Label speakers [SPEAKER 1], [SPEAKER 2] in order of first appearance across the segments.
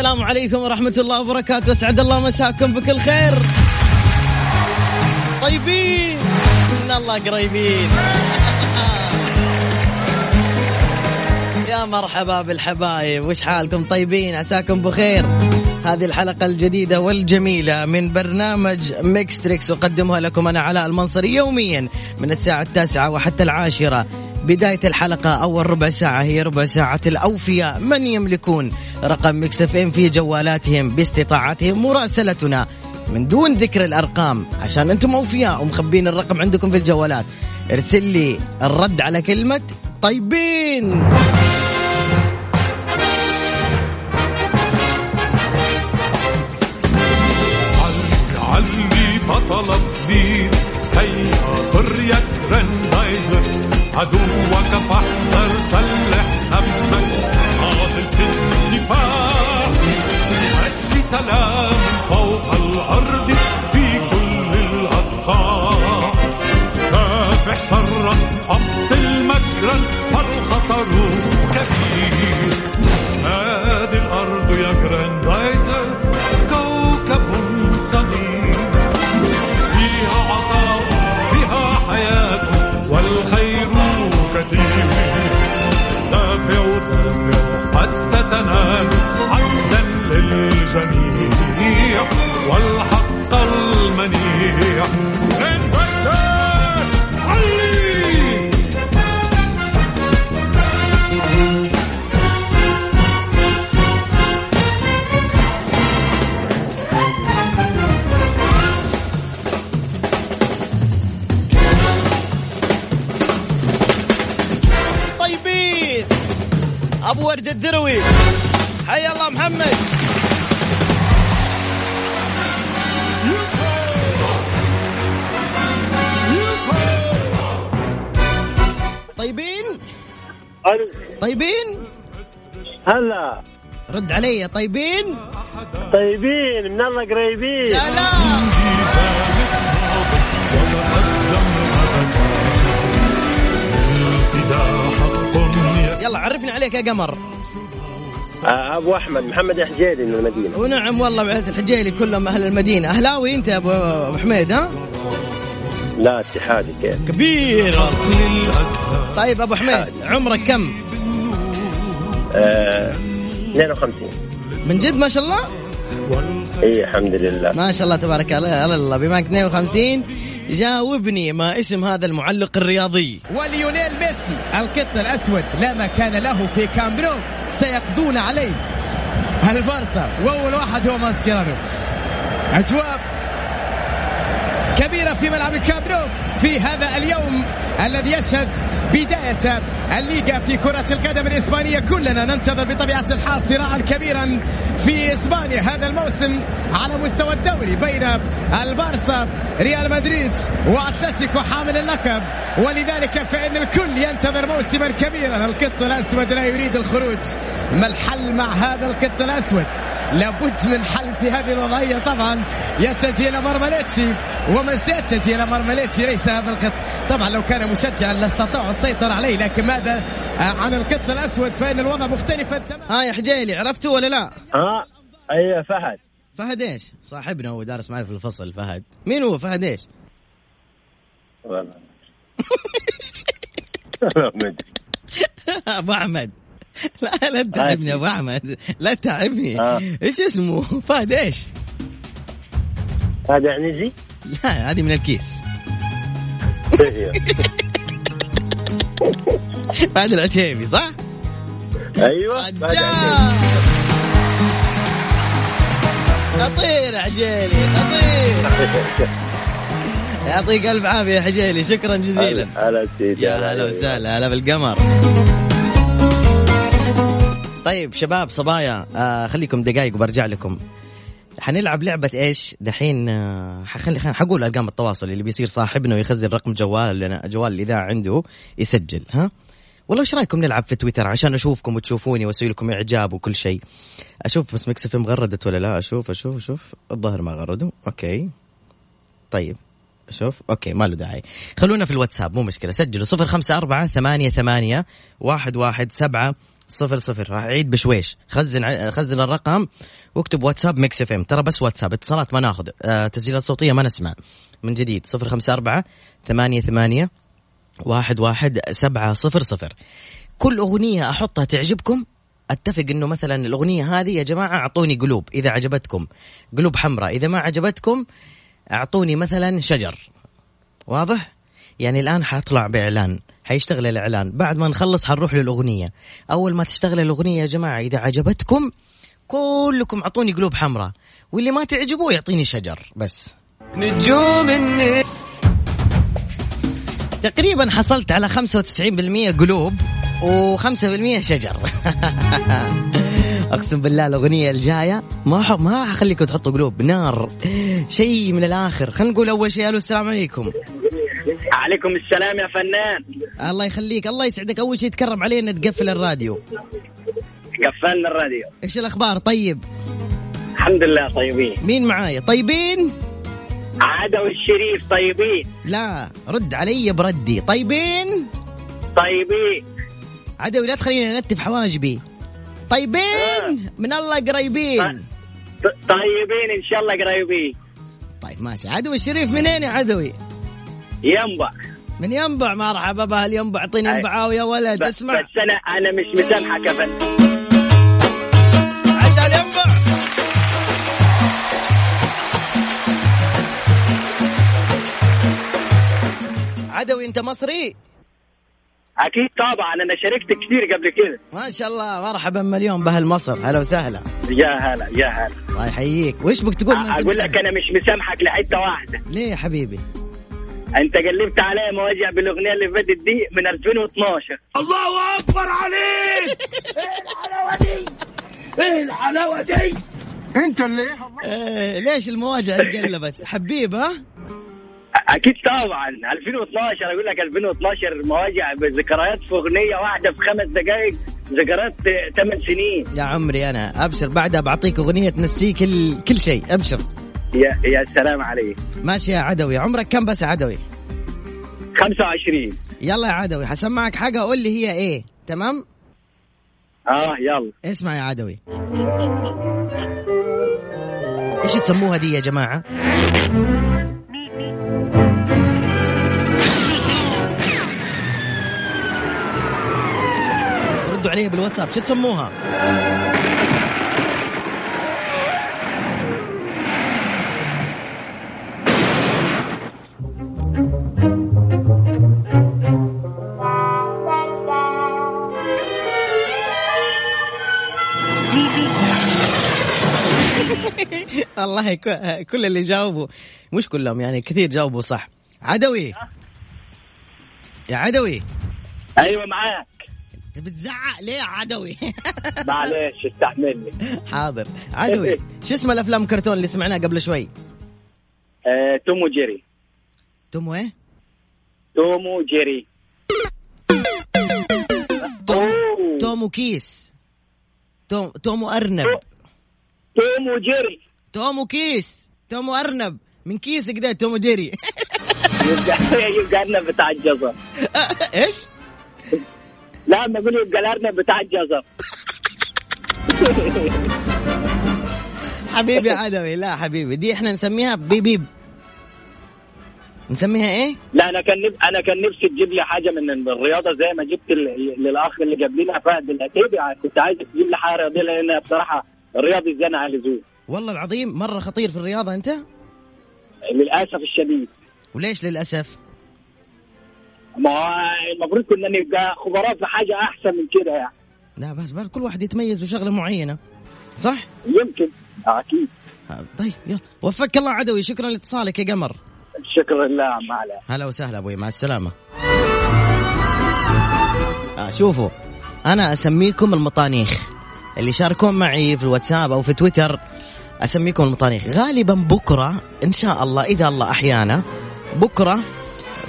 [SPEAKER 1] السلام عليكم ورحمة الله وبركاته. أسعد الله مساكم بكل خير. طيبين. من الله قريبين. يا مرحبا بالحبايب. وش حالكم؟ طيبين. عساكم بخير. هذه الحلقة الجديدة والجميلة من برنامج ميكس تريكس أقدمها لكم أنا علاء المنصري يوميا من الساعة التاسعة وحتى العاشرة. بداية الحلقة أول ربع ساعة هي ربع ساعة الأوفياء. من يملكون رقم Mix FM في جوالاتهم باستطاعتهم مراسلتنا من دون ذكر الأرقام عشان أنتم أوفياء ومخبين الرقم عندكم في الجوالات. ارسل لي الرد على كلمة طيبين.
[SPEAKER 2] علي بطل فليد هيا طر يا جراندايزر عدوك فاحذر سلح نفسك قاتل في الدفاع أجل سلام فوق الأرض.
[SPEAKER 1] ورد الذروي. حيا الله محمد. طيبين؟ طيبين؟
[SPEAKER 3] هلا.
[SPEAKER 1] رد علي طيبين؟
[SPEAKER 3] طيبين من الله قريبين.
[SPEAKER 1] سلام عرفني عليك يا قمر.
[SPEAKER 3] آه، أبو أحمد محمد حجيري من المدينة.
[SPEAKER 1] ونعم والله بعث الحجيلي كلهم أهل المدينة. أهلاوي أنت يا ابو أبو حميد ها؟
[SPEAKER 3] لا اتحادي كيف؟
[SPEAKER 1] كبير. طيب أبو حميد عمرك كم؟
[SPEAKER 3] آه 52
[SPEAKER 1] من جد ما شاء الله؟
[SPEAKER 3] اي الحمد لله.
[SPEAKER 1] ما شاء الله تبارك الله. بما 52 جاوبني ما اسم هذا المعلق الرياضي.
[SPEAKER 4] وليونيل ميسي القط الأسود لا مكان له في كامبنو سيقضون عليه. البارسا وأول واحد هو ماسكيرانو أجواء كبيرة في ملعب الكامبنو في هذا اليوم. الذي يشهد بداية الليغا في كرة القدم الإسبانية. كلنا ننتظر بطبيعة الحال صراعا كبيرا في إسبانيا هذا الموسم على مستوى الدوري بين البارسا ريال مدريد وأتلتيكو حامل اللقب. ولذلك فإن الكل ينتظر موسما كبيرا. القط الأسود لا يريد الخروج. ما الحل مع هذا القط الأسود؟ لابد من حل في هذه الوضعية. طبعا يتجه إلى مرمليتشي ومن سيتجه إلى مرمليتشي ليس هذا القط. طبعا لو كان مشجعا لاستطاعوا السيطرة عليه لكن ماذا عن القط الأسود؟ فإن الوضع مختلفا تماما
[SPEAKER 1] ها يا حجيلي عرفته ولا لا؟
[SPEAKER 3] ها؟ أيوه فهد.
[SPEAKER 1] فهد إيش؟ صاحبنا هو دارس معي في الفصل فهد. مين هو فهد إيش؟
[SPEAKER 3] والله. لا،.
[SPEAKER 1] أبو أحمد. لا لا تتعبني أبو أحمد. لا تتعبني
[SPEAKER 3] آه.
[SPEAKER 1] إيش اسمه؟ فهد إيش؟
[SPEAKER 3] هذا عنزي
[SPEAKER 1] لا هذه من الكيس. بعد العتيبي صح؟ أيوه. خطير يا حجيلي خطير يعطيك ألف عافية يا حجيلي شكرا جزيلا.
[SPEAKER 3] هلا سيدي
[SPEAKER 1] يا هلا وسهلا هلا بالقمر. طيب شباب صبايا آه خليكم دقائق وبرجع لكم. حنلعب لعبة إيش؟ دحين آه، حخلي خلينا حقول أرقام التواصل اللي بيصير صاحبنا ويخزن رقم جوال جوال الاذاعة عنده يسجل ها؟ والله إيش رأيكم نلعب في تويتر عشان أشوفكم وتشوفوني وأسوي لكم إعجاب وكل شيء. أشوف بس Mix FM غردت ولا لا؟ أشوف أشوف أشوف الظاهر ما غردوا، okay. طيب شوف okay ما له داعي خلونا في الواتساب مو مشكلة سجلوا صفر خمسة أربعة ثمانية ثمانية واحد واحد سبعة صفر صفر. راح أعيد بشويش. خزن خزن الرقم واكتب واتساب Mix FM. ترى بس واتساب. اتصالات ما ناخذ. آه تسجيلات صوتية ما نسمع. من جديد. صفر خمسة أربعة ثمانية ثمانية واحد واحد سبعة صفر صفر. كل أغنية أحطها تعجبكم؟ أتفق إنه مثلا الأغنية هذه يا جماعة أعطوني قلوب إذا عجبتكم. قلوب حمراء. إذا ما عجبتكم أعطوني مثلا شجر. واضح؟ يعني الآن حاطلع بإعلان. حيشتغل الإعلان. بعد ما نخلص حنروح للأغنية. أول ما تشتغل الأغنية يا جماعة إذا عجبتكم كلكم أعطوني قلوب حمراء. واللي ما تعجبه يعطيني شجر بس. نجوم النيل تقريبا حصلت على 95% قلوب و5% شجر. أقسم بالله الأغنية الجاية ما. ما راح أخليكم تحطوا قلوب. نار. شيء من الآخر. خلينا نقول أول شيء ألو السلام عليكم.
[SPEAKER 3] عليكم السلام يا فنان.
[SPEAKER 1] الله يخليك الله يسعدك. أول شيء تكرم علينا تقفل الراديو.
[SPEAKER 3] قفلنا الراديو.
[SPEAKER 1] إيش الأخبار؟ طيب.
[SPEAKER 3] الحمد لله طيبين.
[SPEAKER 1] مين معايا طيبين؟
[SPEAKER 3] عدوي الشريف طيبين.
[SPEAKER 1] لا رد علي بردي. طيبين؟
[SPEAKER 3] طيبين.
[SPEAKER 1] عدوي لا تخليني انتف حواجبي. طيبين؟ من الله قريبين.
[SPEAKER 3] ط- طيبين إن شاء الله قريبين.
[SPEAKER 1] طيب ماشي. عدوي الشريف منين يا عدوي
[SPEAKER 3] ينبع.
[SPEAKER 1] من ينبع؟ مرحبا بأهل ينبع اعطيني. ينبعاوي يا ولد اسمع.
[SPEAKER 3] بس أنا أنا مش مسامحك يا
[SPEAKER 1] ينبع عدوي انت مصري؟
[SPEAKER 3] أكيد طبعا أنا شاركت كثير قبل كده.
[SPEAKER 1] ما شاء الله مرحبا مليون باهل مصر هلا وسهلا.
[SPEAKER 3] يا هلا يا هلا.
[SPEAKER 1] الله يحييك. وش بك تقول؟
[SPEAKER 3] أقول لك؟ أنا مش مسامحك لحتة واحدة.
[SPEAKER 1] ليه يا حبيبي؟
[SPEAKER 3] انت قلبت عليا مواجع بالاغنية اللي فاتت دي من 2012
[SPEAKER 2] الله أكبر عليك. انت اللي
[SPEAKER 1] آه ليش المواجع اتقلبت حبيب ها؟
[SPEAKER 3] أكيد طبعا. 2012 أقول لك 2012 مواجع بذكريات في أغنية واحدة في خمس دقائق ذكريات 8 سنين.
[SPEAKER 1] يا عمري أنا أبشر بعدها بعطيك أغنية تنسيك كل كل شيء أبشر.
[SPEAKER 3] يا يا سلام عليك.
[SPEAKER 1] ماشي يا عدوي. عمرك كم بس يا عدوي؟
[SPEAKER 3] 25
[SPEAKER 1] يلا يا عدوي حسمعك حاجة قول لي هي إيه. تمام؟
[SPEAKER 3] آه يلا.
[SPEAKER 1] اسمع يا عدوي. إيش تسموها دي يا جماعة؟ ردوا علي بالواتساب. شو تسموها؟ والله كل اللي جاوبوا. مش كلهم يعني كثير جاوبوا صح. عدوي. يا عدوي.
[SPEAKER 3] أيوه معاك.
[SPEAKER 1] انت بتزعق ليه يا عدوي؟
[SPEAKER 3] معلش استحملني.
[SPEAKER 1] حاضر. عدوي شو اسم الأفلام كرتون اللي سمعناها قبل شوي؟
[SPEAKER 3] آه توم وجيري.
[SPEAKER 1] توم إيه
[SPEAKER 3] توم وجيري.
[SPEAKER 1] توم
[SPEAKER 3] أوه.
[SPEAKER 1] توم وكيس. توم توم وأرنب.
[SPEAKER 3] توم وجيري.
[SPEAKER 1] توم وكيس توم وارنب من كيس كده توم وجيري
[SPEAKER 3] يبقى يبقى الارنب بتاع الجزر.
[SPEAKER 1] إيش؟
[SPEAKER 3] لا ما أقول يبقى الأرنب بتاع الجزر.
[SPEAKER 1] حبيبي عدوي لا حبيبي دي إحنا نسميها بيبيب نسميها إيه؟
[SPEAKER 3] لا أنا كان نب... أنا كان نفسي تجيب لي حاجة من الرياضة زي ما جبت ال... للأخ اللي جاب لنا فهد العتيبي كنت عايز تجيب لي حاجة رياضية لأن بصراحة الرياضي زين على اللزوم
[SPEAKER 1] والله العظيم مرة خطير في الرياضة أنت؟
[SPEAKER 3] للأسف الشديد.
[SPEAKER 1] وليش للأسف؟
[SPEAKER 3] ما المفروض كنا نبقى خبراء في حاجة أحسن من كده يعني.
[SPEAKER 1] لا بس بس كل واحد يتميز بشغلة معينة. صح؟
[SPEAKER 3] يمكن. أكيد.
[SPEAKER 1] آه، طيب يلا. وفقك الله عدوي. شكرا لاتصالك يا قمر.
[SPEAKER 3] شكرا لله عم علاء
[SPEAKER 1] هلا وسهلا أبوي. مع السلامة. آه شوفوا أنا أسميكم المطانيخ. اللي شاركون معي في الواتساب أو في تويتر أسميكم المطانيخ غالبا بكرة إن شاء الله إذا الله أحيانا بكرة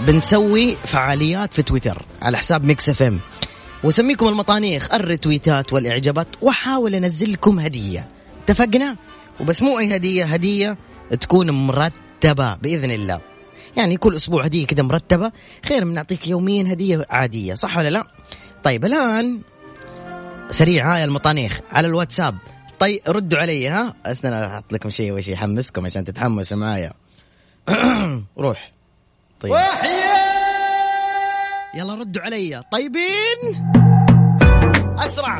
[SPEAKER 1] بنسوي فعاليات في تويتر على حساب Mix FM. وسميكم المطانيخ الريتويتات والإعجابات وأحاول انزل لكم هدية. اتفقنا؟ وبس مو أي هدية هدية تكون مرتبة بإذن الله. يعني كل أسبوع هدية كذا مرتبة خير من نعطيك يوميا هدية عادية صح ولا لا؟ طيب الآن سريع هاي المطانيخ على الواتساب. طيب ردوا علي ها؟ استنى أحط لكم شيء وش يحمسكم عشان تتحمسوا معايا. روح. طيب. يلا ردوا علي. طيبين؟ أسرع.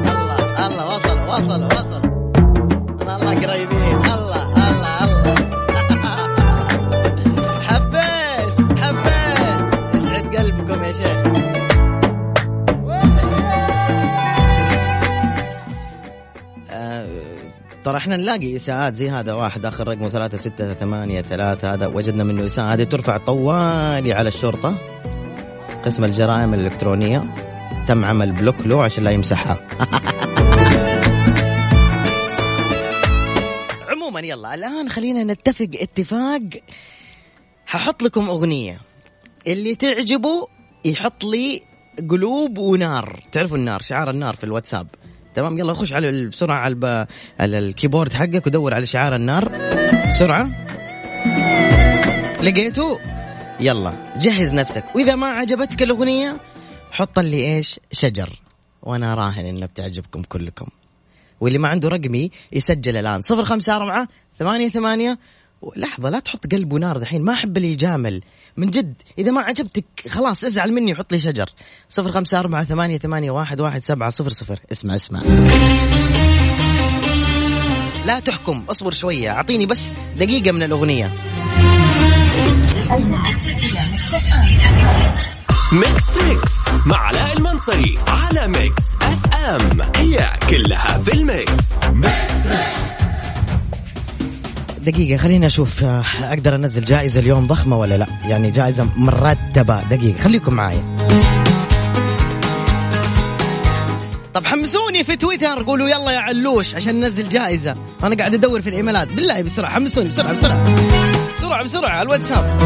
[SPEAKER 1] الله الله وصل وصل وصل الله قريبين. ترى إحنا نلاقي إساءات زي هذا واحد آخر رقمه ثلاثة ستة ثمانية ثلاثة هذا وجدنا منه إساءة. هذه ترفع طوالي على الشرطة. قسم الجرائم الإلكترونية. تم عمل block له عشان لا يمسحها. عموما يلا الآن خلينا نتفق اتفاق. ححط لكم أغنية. اللي تعجبه يحط لي قلوب ونار. تعرفوا النار شعار النار في الواتساب. تمام يلا خش على بسرعة على. على الكيبورد حقك ودور على شعار النار. بسرعة. لقيته؟ يلا جهز نفسك. وإذا ما عجبتك الأغنية حط لي إيش؟ شجر. وأنا راهن انها بتعجبكم كلكم. واللي ما عنده رقمي يسجل الآن. صفر خمسة أربعة ثمانية ثمانية. لحظة لا تحط قلب ونار دحين. ما أحب اللي يجامل من جد إذا ما عجبتك خلاص ازعل مني وحط لي شجر. صفر خمسة أربعة ثمانية ثمانية واحد واحد سبعة صفر صفر. اسمع اسمع. لا تحكم اصبر شوية. أعطيني بس دقيقة من الأغنية.
[SPEAKER 5] Mix Trix مع علاء المنصري على Mix FM. هي كلها في ال Mix.
[SPEAKER 1] دقيقة خليني أشوف آه، أقدر أنزل جائزة اليوم ضخمة ولا لا؟ يعني جائزة مرتبة. دقيقة خليكم معايا طب حمسوني في تويتر قولوا يلا يا علوش عشان ننزل جائزة. أنا قاعد أدور في الإيميلات. بالله بسرعة حمسوني بسرعة بسرعة. بسرعة بسرعة على الواتساب.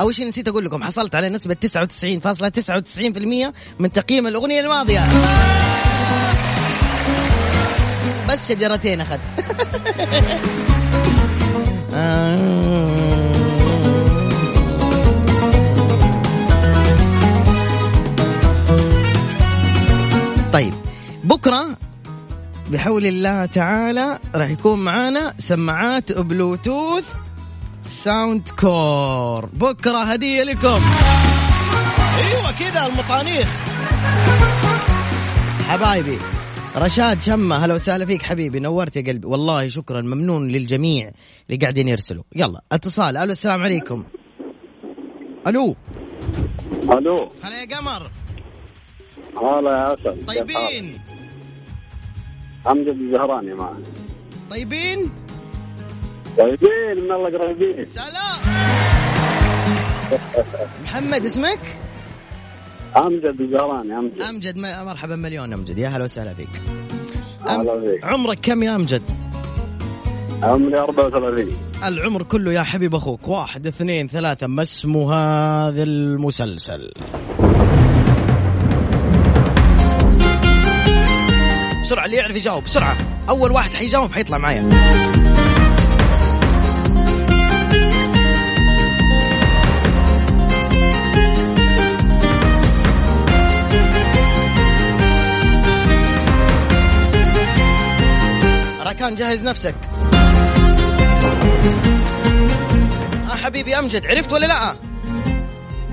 [SPEAKER 1] أول شيء نسيت أقول لكم حصلت على نسبة 99.99% من تقييم الأغنية الماضية. بس شجرتين أخذت. طيب بكرة بحول الله تعالى راح يكون معانا سماعات بلوتوث Soundcore بكرة هدية لكم. أيوه كذا المطانيخ. حبايبي. رشاد شمة هلا وسهلا فيك حبيبي نورت يا قلبي. والله شكرا ممنون للجميع اللي قاعدين يرسلوا. يلا اتصال. ألو السلام عليكم. ألو.
[SPEAKER 3] ألو.
[SPEAKER 1] هلا يا قمر.
[SPEAKER 3] هلا يا أسد.
[SPEAKER 1] طيبين.
[SPEAKER 3] امجد الزهراني معك.
[SPEAKER 1] طيبين؟
[SPEAKER 3] طيبين من الله قريبين.
[SPEAKER 1] سلام. محمد اسمك؟
[SPEAKER 3] امجد الزهراني
[SPEAKER 1] أمجد. أمجد مرحبا مليون أمجد. يا هلا وسهلا فيك.
[SPEAKER 3] هلا فيك.
[SPEAKER 1] عمرك كم يا أمجد؟
[SPEAKER 3] عمري 34
[SPEAKER 1] العمر كله يا حبيب أخوك. واحد اثنين ثلاثة. ما اسم هذا المسلسل؟ بسرعة اللي يعرف يجاوب بسرعة. أول واحد حيجاوب حيطلع معايا. راكان جهز نفسك. آه حبيبي أمجد عرفت ولا لا؟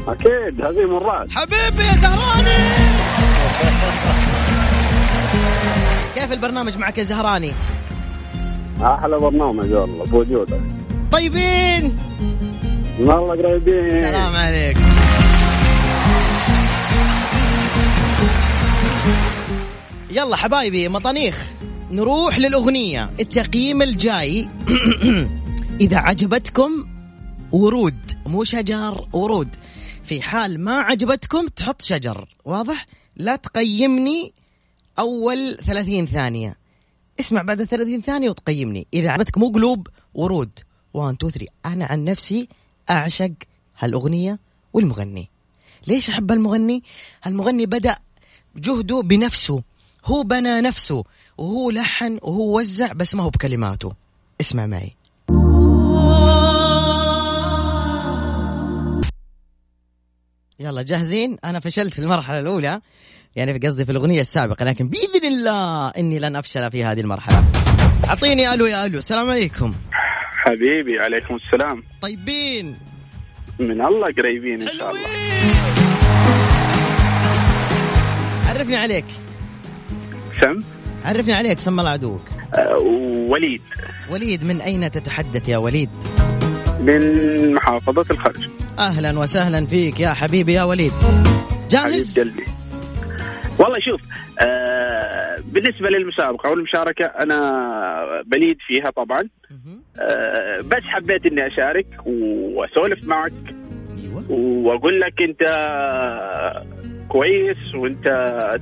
[SPEAKER 3] أكيد هذه مرات
[SPEAKER 1] حبيبي يا زهراني! كيف البرنامج معك يا زهراني؟
[SPEAKER 6] أحلى برنامج والله بوجودك
[SPEAKER 1] طيبين!
[SPEAKER 6] والله قريبين.
[SPEAKER 1] سلام عليك. يلا حبايبي مطانيخ. نروح للأغنية. التقييم الجاي. إذا عجبتكم ورود. مو شجر ورود. في حال ما عجبتكم تحط شجر. واضح؟ لا تقيمني أول ثلاثين ثانية. اسمع بعد ثلاثين ثانية وتقيمني. إذا عجبتك مو قلوب ورود. 1 2 3 أنا عن نفسي أعشق هالأغنية والمغني. ليش أحب المغني؟ هالمغني بدأ جهده بنفسه. هو بنى نفسه. وهو لحن وهو وزع بس ما هو بكلماته. اسمع معي. يلا جاهزين؟ أنا فشلت في المرحلة الأولى. يعني في قصدي في الأغنية السابقة لكن بإذن الله إني لن أفشل في هذه المرحلة. أعطيني ألو يا ألو. السلام عليكم.
[SPEAKER 6] حبيبي عليكم السلام.
[SPEAKER 1] طيبين.
[SPEAKER 6] من الله قريبين إن شاء الله.
[SPEAKER 1] عرفني عليك.
[SPEAKER 6] سم
[SPEAKER 1] عرفني عليك سم الله عدوك.
[SPEAKER 6] آه وليد.
[SPEAKER 1] وليد من أين تتحدث يا وليد؟
[SPEAKER 6] من محافظة الخرج.
[SPEAKER 1] أهلا وسهلا فيك يا حبيبي يا وليد.
[SPEAKER 6] حبيب
[SPEAKER 1] جاهز
[SPEAKER 6] قلبي. والله شوف آه بالنسبة للمسابقة والمشاركة أنا بليد فيها طبعا. آه بس حبيت إني أشارك وأسولف معك.
[SPEAKER 1] أيوه.
[SPEAKER 6] وأقول لك أنت كويس وانت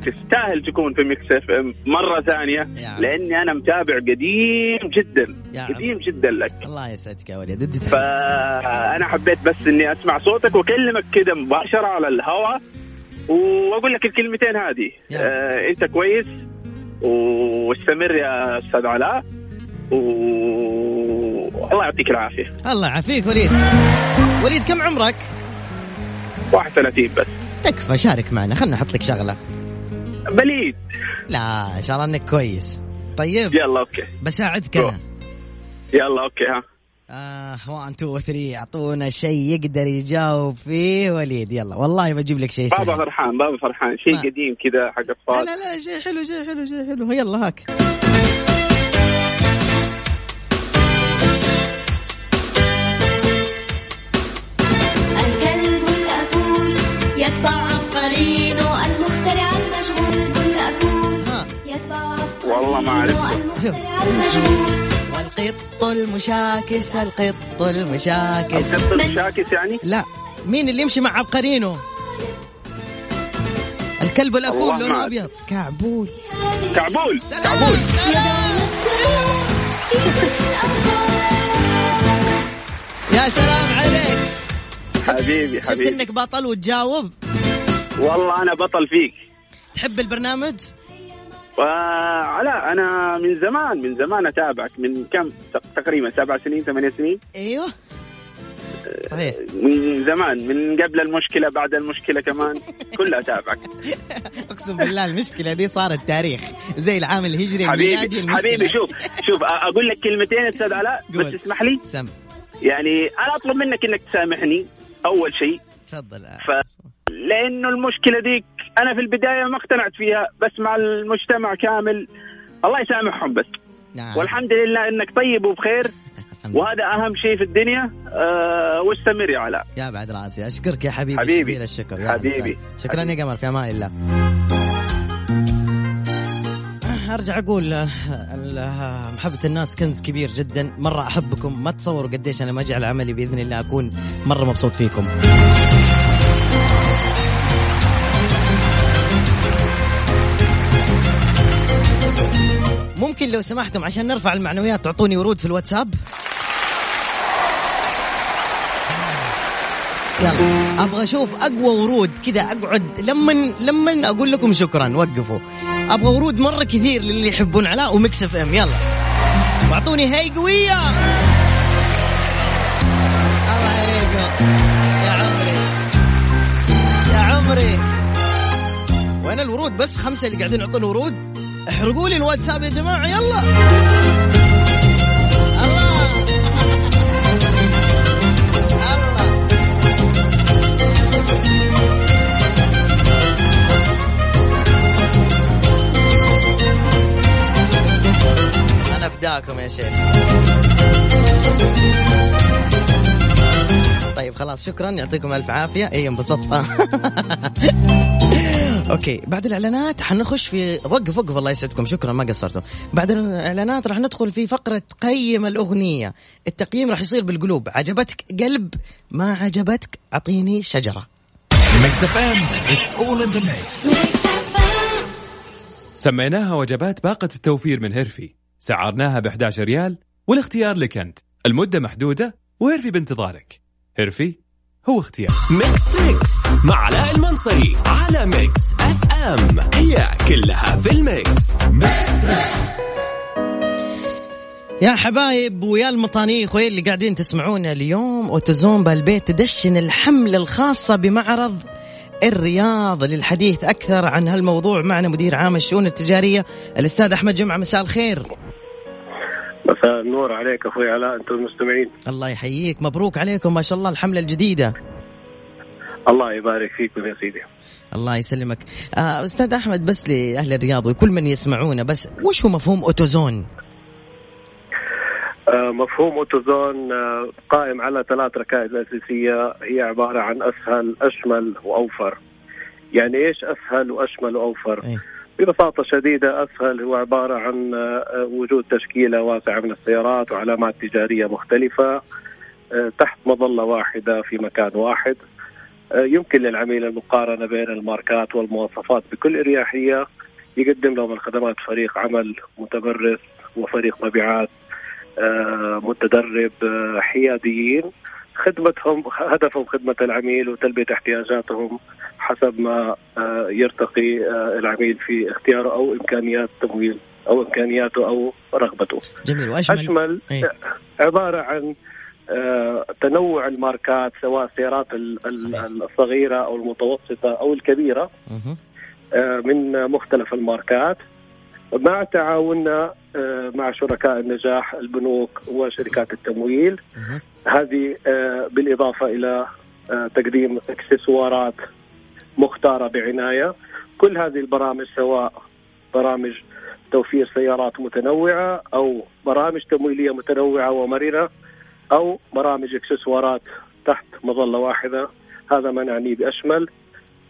[SPEAKER 6] تستاهل تكون في Mix FM
[SPEAKER 1] مرة ثانية.
[SPEAKER 6] لأني أنا متابع قديم جدا. قديم جدا لك
[SPEAKER 1] الله يسعدك يا وليد.
[SPEAKER 6] فأنا حبيت بس إني أسمع صوتك وأكلمك كده مباشرة على الهواء وأقول لك الكلمتين هذه. آه أنت كويس واستمر يا أستاذ علاء و الله يعطيك العافية
[SPEAKER 1] الله يعافيك وليد وليد كم عمرك
[SPEAKER 6] 31 بس
[SPEAKER 1] تكفى شارك معنا. خلنا نحط لك شغلة.
[SPEAKER 6] بليد.
[SPEAKER 1] لا إن شاء الله إنك كويس. طيب.
[SPEAKER 6] يلا okay.
[SPEAKER 1] بساعدك أنا.
[SPEAKER 6] يلا okay ها.
[SPEAKER 1] آه 1 2 3 أعطونا شيء يقدر يجاوب فيه وليد. يلا والله بجيب لك شيء
[SPEAKER 6] بابا
[SPEAKER 1] سهل.
[SPEAKER 6] فرحان بابا فرحان. شيء
[SPEAKER 1] ما.
[SPEAKER 6] قديم كذا حق
[SPEAKER 1] لا
[SPEAKER 6] أطفال.
[SPEAKER 1] لا لا شيء حلو شيء حلو شيء حلو. يلا هاك.
[SPEAKER 7] يتبع قرينه المخترع المشغول كل أكول
[SPEAKER 1] ها.
[SPEAKER 7] يتبع
[SPEAKER 6] والله ما
[SPEAKER 7] قرينه
[SPEAKER 6] عرفت.
[SPEAKER 7] المخترع المشغول
[SPEAKER 1] والقط المشاكس القط المشاكس.
[SPEAKER 6] القط الشاكس يعني؟
[SPEAKER 1] لا مين اللي يمشي مع عبقرينه؟ الكلب
[SPEAKER 6] الأكول
[SPEAKER 1] لونه أبيض. كعبول.
[SPEAKER 6] كعبول.
[SPEAKER 1] سلام.
[SPEAKER 6] كعبول.
[SPEAKER 1] سلام. يا سلام عليك.
[SPEAKER 6] حبيبي
[SPEAKER 1] شفت
[SPEAKER 6] حبيبي.
[SPEAKER 1] إنك بطل وتجاوب.
[SPEAKER 6] والله أنا بطل فيك.
[SPEAKER 1] تحب البرنامج؟
[SPEAKER 6] وعلاء أنا من زمان من زمان أتابعك. من كم؟ تقريبا سبع سنين ثمانية سنين.
[SPEAKER 1] أيوه. صحيح.
[SPEAKER 6] من زمان من قبل المشكلة بعد المشكلة كمان. كلها أتابعك.
[SPEAKER 1] أقسم بالله المشكلة دي صارت تاريخ. زي العام الهجري
[SPEAKER 6] حبيبي
[SPEAKER 1] المشكلة.
[SPEAKER 6] حبيبي شوف شوف أقول لك كلمتين أستاذ علاء. بس اسمح لي.
[SPEAKER 1] سم.
[SPEAKER 6] يعني أنا أطلب منك إنك تسامحني. أول شيء.
[SPEAKER 1] تفضل.
[SPEAKER 6] ف... لأنه المشكلة ديك أنا في البداية ما اقتنعت فيها بس مع المجتمع كامل الله يسامحهم بس.
[SPEAKER 1] نعم.
[SPEAKER 6] والحمد لله إنك طيب وبخير. وهذا أهم شيء في الدنيا. أه واستمر يا علاء.
[SPEAKER 1] يا بعد راسي. أشكرك يا حبيبي
[SPEAKER 6] حبيبي.
[SPEAKER 1] جزيل الشكر. يا
[SPEAKER 6] حبيبي.
[SPEAKER 1] وسهلا. شكرا يا قمر في أمان الله. أرجع أقول آه، آه، محبة الناس كنز كبير جدا. مرة أحبكم. ما تصوروا قديش أنا ما أجي على عملي بإذن الله أكون مرة مبسوط فيكم. ممكن لو سمحتم عشان نرفع المعنويات تعطوني ورود في الواتساب. يلا أبغى أشوف أقوى ورود كذا أقعد لما لما أقول لكم شكرا. وقفوا. أبغى ورود مرة كثير للي يحبون علاء و Mix FM. يلا. واعطوني هي قوية. الله عليكم يا عمري. يا عمري. وين الورود؟ بس خمسة اللي قاعدين يعطون ورود. احرقوا لي الواتساب يا جماعة. يلا. فداكم يا شيخ. طيب خلاص شكرا. يعطيكم ألف عافية. اي انبسطت. أوكي بعد الإعلانات حنخش في وقف وقف الله يسعدكم. شكرا ما قصرتوا. بعد الإعلانات راح ندخل في فقرة قيم الأغنية. التقييم راح يصير بالقلوب. عجبتك قلب؟ ما عجبتك؟
[SPEAKER 5] أعطيني شجرة. سميناها وجبات باقة التوفير من هيرفي. سعرناها ب 11 ريال والاختيار لك أنت. المدة محدودة وهيرفي بانتظارك. هيرفي هو اختيار Mix Trix مع علاء المنصري على Mix FM. هي كلها في ال Mix. Mix Trix.
[SPEAKER 1] يا حبايب ويا المطانيخ ويا اللي قاعدين تسمعونا اليوم؟ اوتوزوم بالبيت تدشن الحملة الخاصة بمعرض الرياض للحديث أكثر عن هالموضوع. معنا مدير عام الشؤون التجارية الأستاذ أحمد جمعة. مساء الخير.
[SPEAKER 8] مساء النور عليك أخوي علاء أنتم المستمعين
[SPEAKER 1] الله يحييك. مبروك عليكم ما شاء الله الحملة الجديدة.
[SPEAKER 8] الله يبارك فيكم يا سيدي.
[SPEAKER 1] الله يسلمك. آه أستاذ أحمد بس لأهل الرياض وكل من يسمعونا بس وش هو مفهوم أوتوزون؟
[SPEAKER 8] آه، مفهوم أوتوزون آه، قائم على ثلاث ركائز أساسية. هي عبارة عن أسهل أشمل وأوفر. يعني إيش أسهل وأشمل وأوفر؟
[SPEAKER 1] أي.
[SPEAKER 8] ببساطه شديده أسهل هو عبارة عن آه، وجود تشكيلة واسعة من السيارات وعلامات تجارية مختلفة آه، تحت مظلة واحدة في مكان واحد. آه، يمكن للعميل المقارنة بين الماركات والمواصفات بكل اريحيه يقدم لهم الخدمات فريق عمل متمرس وفريق مبيعات متدرب حياديين. خدمتهم هدفهم خدمة العميل وتلبية احتياجاتهم حسب ما آه، يرتقي آه، العميل في اختياره أو إمكانيات تمويل أو إمكانياته أو رغبته
[SPEAKER 1] جميل وأشمل
[SPEAKER 8] أشمل
[SPEAKER 1] إيه.
[SPEAKER 8] عبارة عن آه، تنوع الماركات سواء السيارات. الصغيرة أو المتوسطة أو الكبيرة من مختلف الماركات مع تعاوننا آه، مع شركاء النجاح البنوك وشركات التمويل. هذه آه، بالإضافة إلى آه، تقديم إكسسوارات مختارة بعناية. كل هذه البرامج سواء برامج توفير سيارات متنوعة أو برامج تمويلية متنوعة ومرنة أو برامج إكسسوارات تحت مظلة واحدة هذا ما نعنيه بأشمل.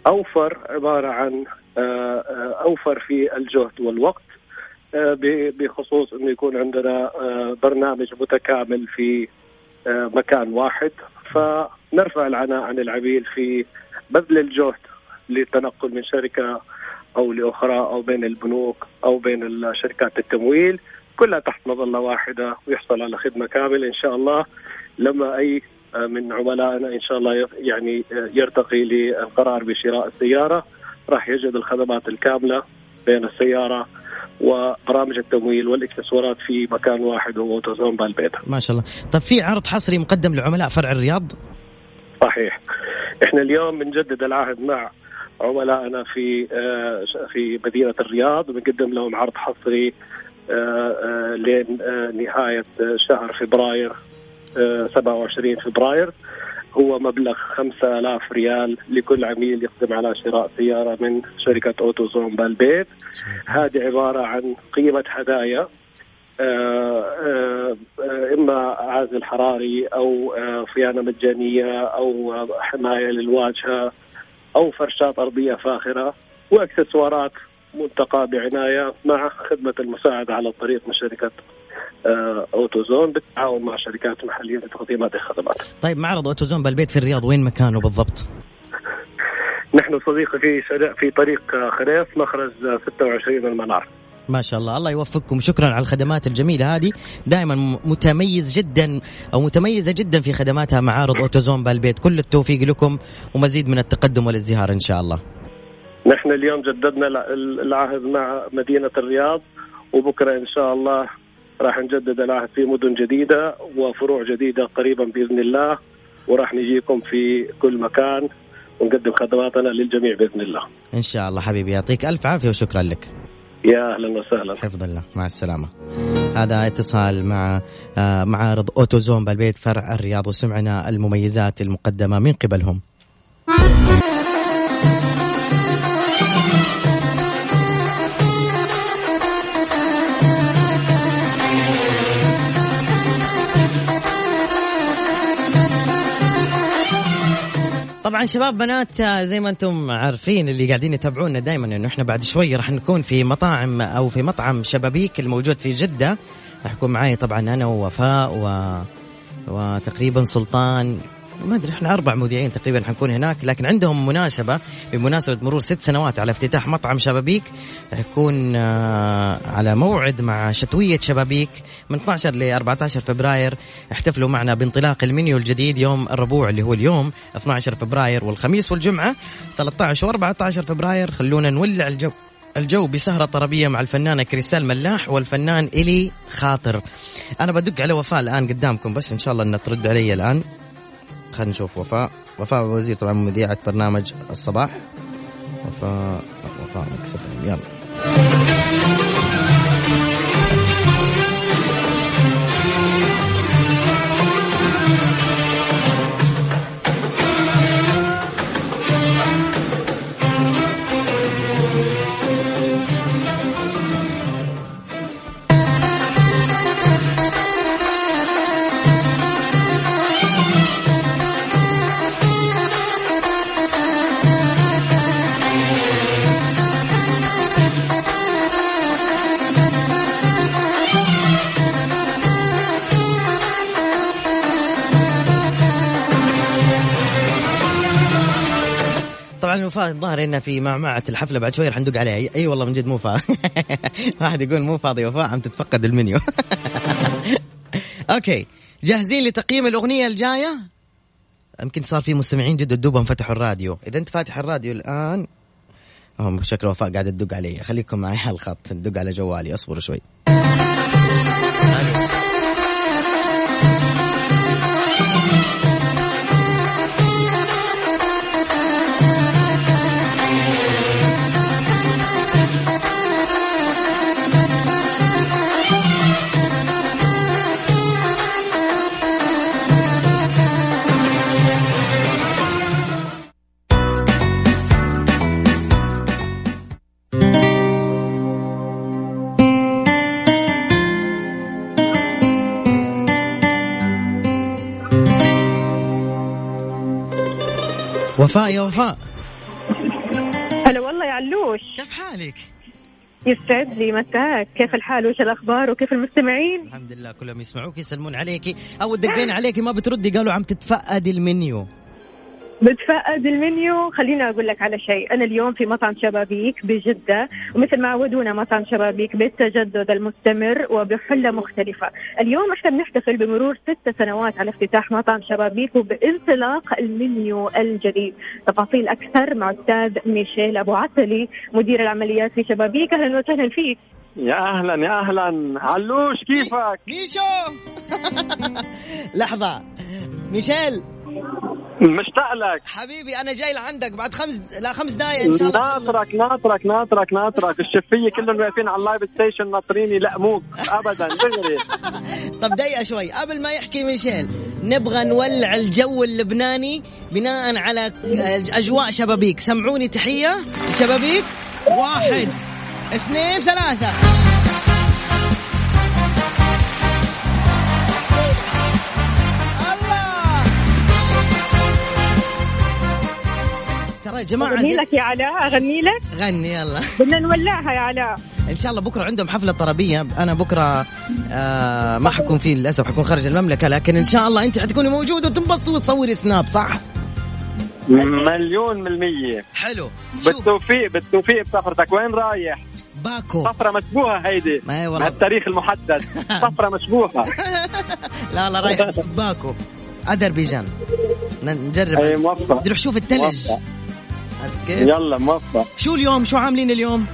[SPEAKER 8] أوفر عبارة عن آه، آه، أوفر في الجهد والوقت آه، بخصوص أنه يكون عندنا برنامج متكامل في مكان واحد. فنرفع العناء عن العميل في بذل الجهد للتنقل من شركة أو لأخرى أو بين البنوك أو بين شركات التمويل. كلها تحت مظلة واحدة ويحصل على خدمة كاملة إن شاء الله. لما آه، من عملائنا إن شاء الله يعني آه، يرتقي للقرار بشراء السيارة. راح يجد الخدمات الكاملة بين السيارة وبرامج التمويل والإكسسوارات في مكان واحد هو أوتوزون بالبيت.
[SPEAKER 1] ما شاء الله. طب في عرض حصري مقدم لعملاء فرع الرياض؟
[SPEAKER 8] صحيح. إحنا اليوم بنجدد العهد مع عملائنا في آه، في مدينة الرياض. وبنقدم لهم عرض حصري آه، لين نهاية شهر فبراير 27 فبراير. هو مبلغ 5000 ريال لكل عميل يقدم على شراء سيارة من شركة أوتوزون بالبيت. هذه عبارة عن قيمة هدايا آه، آه، آه، إما عازل حراري أو آه، صيانة مجانية أو آه، حماية للواجهة أو فرشات أرضية فاخرة وأكسسوارات منتقى بعناية مع خدمة المساعدة على الطريق من شركة آه، أوتوزون بالتعاون مع شركات محلية لتقديم هذه الخدمات.
[SPEAKER 1] طيب معرض أوتوزون بالبيت في الرياض وين مكانه بالضبط؟
[SPEAKER 8] نحن صديقي في في طريق آه، خريص مخرج آه، 26 المنار.
[SPEAKER 1] ما شاء الله الله يوفقكم. شكرا على الخدمات الجميلة هذه. دائما متميز جدا أو متميزة جدا في خدماتها معارض أوتوزون بالبيت. كل التوفيق لكم ومزيد من التقدم والازدهار إن شاء الله.
[SPEAKER 8] نحن اليوم جددنا الع- العهد مع مدينة الرياض وبكرة إن شاء الله راح نجدد العهد في مدن جديدة وفروع جديدة قريبا بإذن الله وراح نجيكم في كل مكان ونقدم خدماتنا للجميع بإذن الله.
[SPEAKER 1] إن شاء الله حبيبي يعطيك ألف عافية وشكرا لك.
[SPEAKER 8] يا أهلا وسهلا.
[SPEAKER 1] حفظ الله مع السلامة. هذا اتصال مع آه، معارض أوتوزون بالبيت فرع الرياض وسمعنا المميزات المقدمة من قبلهم. طبعا شباب بنات آه، زي ما أنتم عارفين اللي قاعدين يتابعونا دائما إنه إحنا بعد شوي راح نكون في مطاعم أو في مطعم شبابيك الموجود في جدة. راح يكون معي طبعا أنا ووفاء و وتقريبا سلطان ما أدري إحنا أربع مذيعين تقريبا حنكون هناك لكن عندهم مناسبة بمناسبة مرور ست سنوات على افتتاح مطعم شبابيك راح يكون آه، على موعد مع شتوية شبابيك من 12 ل 14 فبراير. احتفلوا معنا بانطلاق المنيو الجديد يوم الربوع اللي هو اليوم 12 فبراير والخميس والجمعة 13 و14 فبراير. خلونا نولع الجو الجو بسهرة طربية مع الفنانة كريستال ملاح والفنان إلي خاطر. أنا بدق على وفاء الآن قدامكم بس إن شاء الله أنها ترد علي الآن. خلينا نشوف. وفاء. وفاء وزير طبعا مذيعة برنامج الصباح. وفاء وفاء Mix FM. يلا. الظاهر انها في معمعة الحفلة بعد شوي راح ندق عليها. اي أي والله من جد مو فاضي واحد يقول مو فاضي وفاء عم تتفقد المنيو. أوكي. جاهزين لتقييم الأغنية الجاية؟ يمكن صار في مستمعين جدد دوبهم فتحوا الراديو. إذا أنت فاتح الراديو الآن هم شكل وفاء قاعد تدق علي. خليكم معي على الخط تدق على جوالي أصبروا شوي. وفاء
[SPEAKER 9] هلا والله يا علوش.
[SPEAKER 1] كيف حالك؟
[SPEAKER 9] يسعد لي مساك. كيف الحال؟ وش الأخبار؟ وكيف المستمعين؟
[SPEAKER 1] الحمد لله كلهم يسمعوك يسلمون عليكي. أو دقينا عليكي ما بتردي قالوا عم تتفقدي المنيو.
[SPEAKER 9] بتفقد المنيو خليني أقول لك على شيء. أنا اليوم في مطعم شبابيك بجدة ومثل ما عودونا مطعم شبابيك بالتجدد المستمر وبحلة مختلفة. اليوم إحنا بنحتفل بمرور ست سنوات على افتتاح مطعم شبابيك وبانطلاق المنيو الجديد. تفاصيل أكثر مع أستاذ ميشيل أبو عسلي مدير العمليات في شبابيك. أهلا وسهلا فيك.
[SPEAKER 10] يا أهلا يا أهلا. علوش كيفك؟
[SPEAKER 1] ميشو! لحظة. ميشيل
[SPEAKER 10] مشتاق لك.
[SPEAKER 1] حبيبي أنا جاي لعندك بعد خمس لا خمس دقائق إن شاء الله
[SPEAKER 10] ناطرك ناطرك ناطرك ناطرك. الشفية كلهم واقفين على ال live station ناطرين يلقموك ابدا دغري.
[SPEAKER 1] طب دقيقة شوي. قبل ما يحكي ميشيل نبغى نولع الجو اللبناني بناء على أجواء شبابيك. سمعوني تحية؟ شبابيك؟ واحد اثنين ثلاثة. يا جماعة أغني
[SPEAKER 9] لك يا علاء أغني لك.
[SPEAKER 1] غني يلا.
[SPEAKER 9] بدنا نولعها يا علاء.
[SPEAKER 1] إن شاء الله بكرة عندهم حفلة طربية. أنا بكرة آه ما حكون فيه للأسف حكون خارج المملكة لكن إن شاء الله أنت حتكوني موجودة وتنبسطي وتصوري سناب صح؟
[SPEAKER 10] مليون من المية.
[SPEAKER 1] حلو.
[SPEAKER 10] بالتوفيق بالتوفيق بسفرتك. وين رايح؟
[SPEAKER 1] باكو.
[SPEAKER 10] سفرة مشبوهة هيدي.
[SPEAKER 1] ما هي والله.
[SPEAKER 10] بهالتاريخ المحدد. سفرة مشبوهة.
[SPEAKER 1] لا لا رايح. باكو. أذربيجان. نجرب.
[SPEAKER 10] أي موفق.
[SPEAKER 1] نروح شوف الثلج
[SPEAKER 10] موفق.
[SPEAKER 1] عرفت كيف؟
[SPEAKER 10] يلا موفق.
[SPEAKER 1] شو اليوم؟ شو عاملين اليوم؟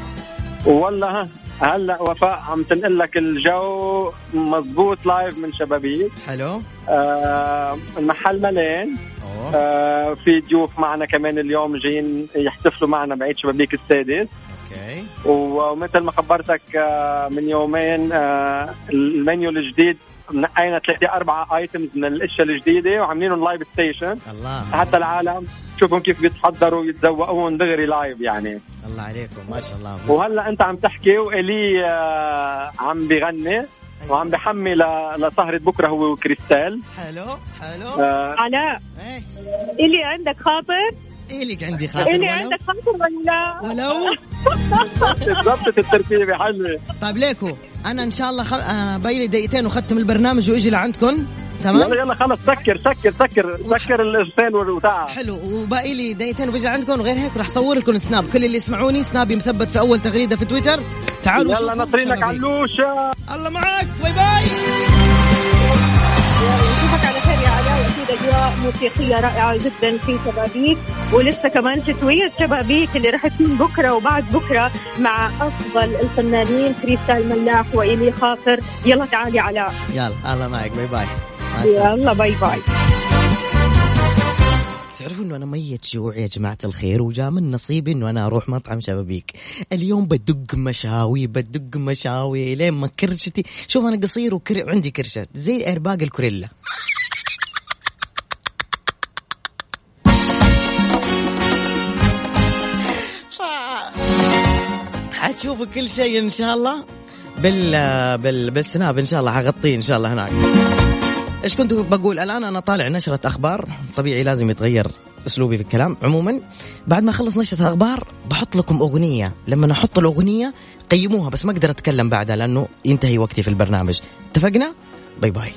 [SPEAKER 10] والله ها هلأ وفاء عم تنقل لك الجو مزبوط live من شبابيك
[SPEAKER 1] حلو.
[SPEAKER 10] آه المحل مليان.
[SPEAKER 1] أوه.
[SPEAKER 10] آه في ضيوف معنا كمان اليوم جايين يحتفلوا معنا بعيد شبابيك السادس.
[SPEAKER 1] okay.
[SPEAKER 10] ومثل ما خبرتك آه، من يومين آه، المنيو الجديد نقينا ثلاثة أربعة items من الأشياء الجديدة وعاملينهم live station
[SPEAKER 1] الله.
[SPEAKER 10] حتى العالم تشوفهم كيف بيتحضروا يتذوقون دغري لايف يعني.
[SPEAKER 1] الله عليكم ما شاء الله. بس
[SPEAKER 10] وهلا أنت عم تحكي وإلي آه، عم بيغني وعم بحمي ل- لسهرة بكرة هو وكريستال.
[SPEAKER 1] حلو حلو.
[SPEAKER 10] آه،
[SPEAKER 9] علاء
[SPEAKER 1] إيه.
[SPEAKER 9] اللي عندك خاطر؟
[SPEAKER 1] إلك عندي خاطر؟ ولو
[SPEAKER 9] عندك خاطر ولا
[SPEAKER 1] ولو
[SPEAKER 10] ضبطت التركيبة حلوة
[SPEAKER 1] طيب ليكو أنا إن شاء الله خ... آه باقي لي دقيقتين وختم البرنامج وإجي لعندكم تمام؟
[SPEAKER 10] يلا يلا خلص سكر سكر سكر سكر الإرسال وتعال.
[SPEAKER 1] حلو وباقي لي دقيقتين وبجي عندكم وغير هيك راح صور لكم snap. كل اللي يسمعوني snap ي مثبت في أول تغريدة في تويتر. تعالوا
[SPEAKER 10] يلا ناطرينك. علوشة
[SPEAKER 1] الله معك
[SPEAKER 9] bye bye. أجواء موسيقية رائعة جدا في شبابيك ولسه كمان شتويه شبابيك اللي راح تكون بكرة وبعد بكرة مع أفضل الفنانين كريستال ملاح وإيلي خاطر. يلا تعالي علاء
[SPEAKER 1] يلا الله معك. bye bye.
[SPEAKER 9] يلا bye bye
[SPEAKER 1] تعرفوا إنه أنا ميت جوع يا جماعة الخير وجاء من نصيبي إنه أنا أروح مطعم شبابيك. اليوم بدق مشاوي بدق مشاوي لين ما كرشتي. شوف أنا قصير وكر... عندي كرشه زي ايرباج الكوريلا. حتشوفوا كل شيء إن شاء الله. بال بال بال snap إن شاء الله حغطيه إن شاء الله هناك. إيش كنت بقول؟ الآن أنا طالع نشرة أخبار. طبيعي لازم يتغير أسلوبي في الكلام. عموما بعد ما أخلص نشرة الأخبار بحط لكم أغنية. لما أحط الأغنية قيموها بس ما أقدر أتكلم بعدها لأنه ينتهي وقتي في البرنامج. اتفقنا؟ bye bye.